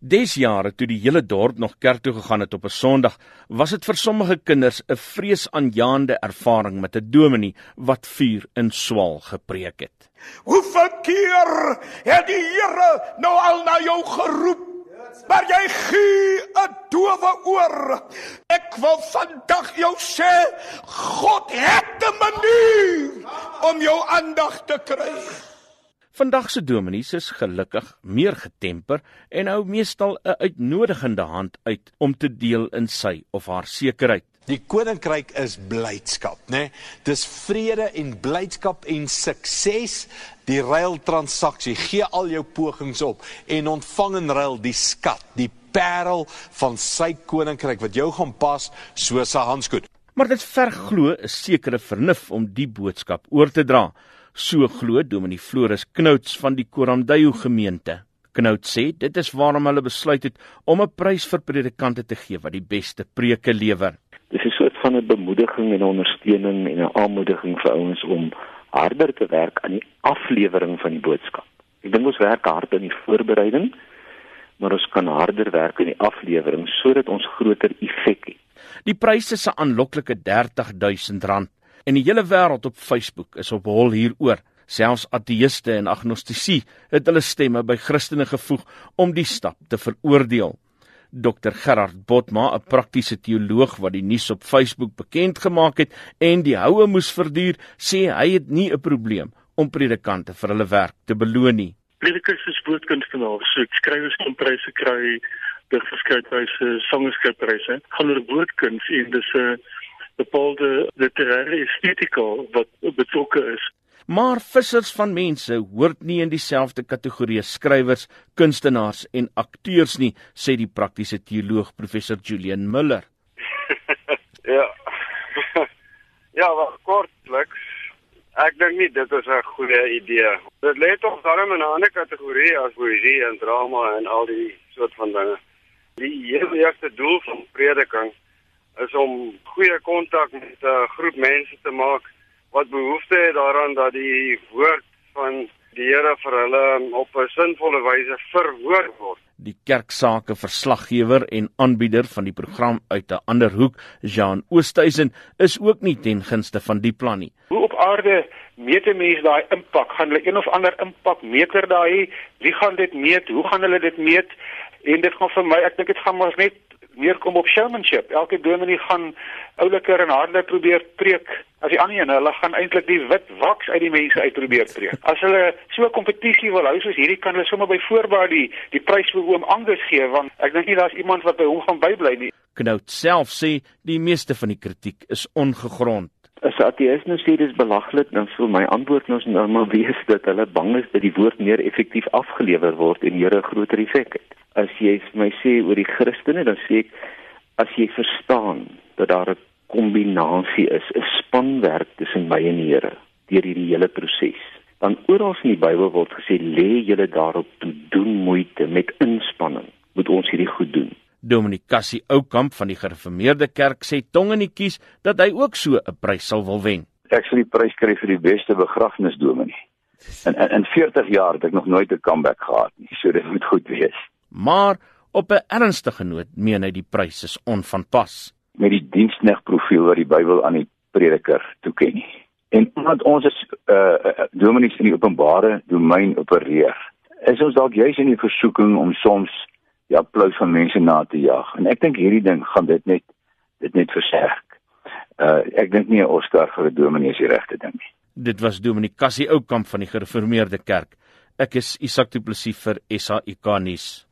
Desjare toe die hele dorp nog kerk toe gegaan het op 'n Sondag, was dit vir sommige kinders 'n vreesaanjaende ervaring met 'n dominee wat vuur in swaal gepreek het. Hoeveel keer het die Here nou al na jou geroep? Maar jy gee 'n doewe oor. Ek wil vandag jou sê, God het 'n manier om jou aandag te kry. Vandag se dominees is gelukkig meer getemper en hou meestal 'n uitnodigende hand uit om te deel in sy of haar sekerheid. Die koninkryk is blydskap, né? Nee? Dis vrede en blydskap en sukses. Die ruil transaksie, gee al jou pogings op en ontvang in ruil die skat, die parel van sy koninkryk wat jou gaan pas soos 'n handskoen. Maar dit verg glo 'n sekere vernuf om die boodskap oor te dra. So glo Dominee Floris Knouts van die Koramdayo gemeente. Knouts sê dit is waarom hulle besluit het om 'n prys vir predikante te gee wat die beste preke lewer. Dis 'n soort van 'n bemoediging en ondersteuning en 'n aanmoediging vir ouens om harder te werk aan die aflewering van die boodskap. Ek dink ons werk hard aan die voorbereiding, maar ons kan harder werk aan die aflewering sodat ons groter effek het. Die pryse is 'n aanloklike R30000 En die hele wêreld op Facebook is op hol hieroor. Selfs ateëste en agnostici het hulle stemme by Christene gevoeg om die stap te veroordeel. Dr Gerard Botma, 'n praktiese teoloog wat die nuus op Facebook bekend gemaak het en die houe moes verduur, sê hy het nie 'n probleem om predikante vir hulle werk te beloon nie. Predikers is woordkunstenaars, so skrywers kan pryse kry, digterskrypryse, sangskrypryse. Gaan oor woordkuns en dis 'n uh, bepaalde literêre estetika wat betrokke is. Maar vissers van mense hoort nie in dieselfde kategorie skrywers, kunstenaars en akteurs nie, sê die praktiese teoloog professor Julian Miller. ja. ja, wat kortliks. Ek dink nie dit is 'n goeie idee. Dit lê tog darm in 'n ander kategorie as poesie en drama en al die soort van dinge. Die hele eerste doel van prediking is om goeie kontak met 'n uh, groep mense te maak wat behoefte het daaraan dat die woord van die Here vir hulle op 'n sinvolle wyse verhoor word. Die kerksake verslaggewer en aanbieder van die program uit 'n ander hoek, Jean Oosthuizen, is ook nie ten gunste van die plan nie. Hoe op aarde meet 'n mens daai impak? Gaan hulle een of ander impak meter daai? Wie gaan dit meet? Hoe gaan hulle dit meet? En dit gaan vir my, ek dink dit gaan maar net neerkom op showmanship. Elke dominee gaan ouliker en harder probeer preek as die ander een. Hulle gaan eintlik die wit waks uit die mense uit probeer preek. As hulle so 'n kompetisie wil hou soos hierdie kan hulle sommer by voorbaat die die prys vir oom Angus gee want ek dink nie daar's iemand wat by hom gaan bybly nie. Knout self sê die meeste van die kritiek is ongegrond. As ateïs nou sê dis belaglik, dan sou my antwoord nou normaal wees dat hulle bang is dat die woord meer effektief afgelewer word en hier 'n groter effek het as jy my sê oor die Christene, dan sê ek as jy verstaan dat daar 'n kombinasie is, 'n spanwerk tussen my en die Here deur hierdie hele proses. Dan oral in die Bybel word gesê lê julle daarop toe doen moeite met inspanning, moet ons hierdie goed doen. Dominik Cassie Oukamp van die Gereformeerde Kerk sê tong in die kies dat hy ook so 'n prys sal wil wen. Ek sal die prys kry vir die beste begrafnisdominee. En in, in 40 jaar het ek nog nooit 'n comeback gehad nie, so dit moet goed wees maar op 'n ernstige noot meen hy die prys is onvanpas met die diensknegprofiel wat die Bybel aan die prediker toeken. En omdat ons is uh dominees in die openbare domein opereer, is ons dalk juis in die versoeking om soms die applous van mense na te jag. En ek dink hierdie ding gaan dit net dit net versterk. Uh ek dink nie 'n Oscar vir 'n dominee is die regte ding nie. Dit was Dominee Cassie Oukamp van die Gereformeerde Kerk. Ek is Isak Du Plessis vir SAIK nuus.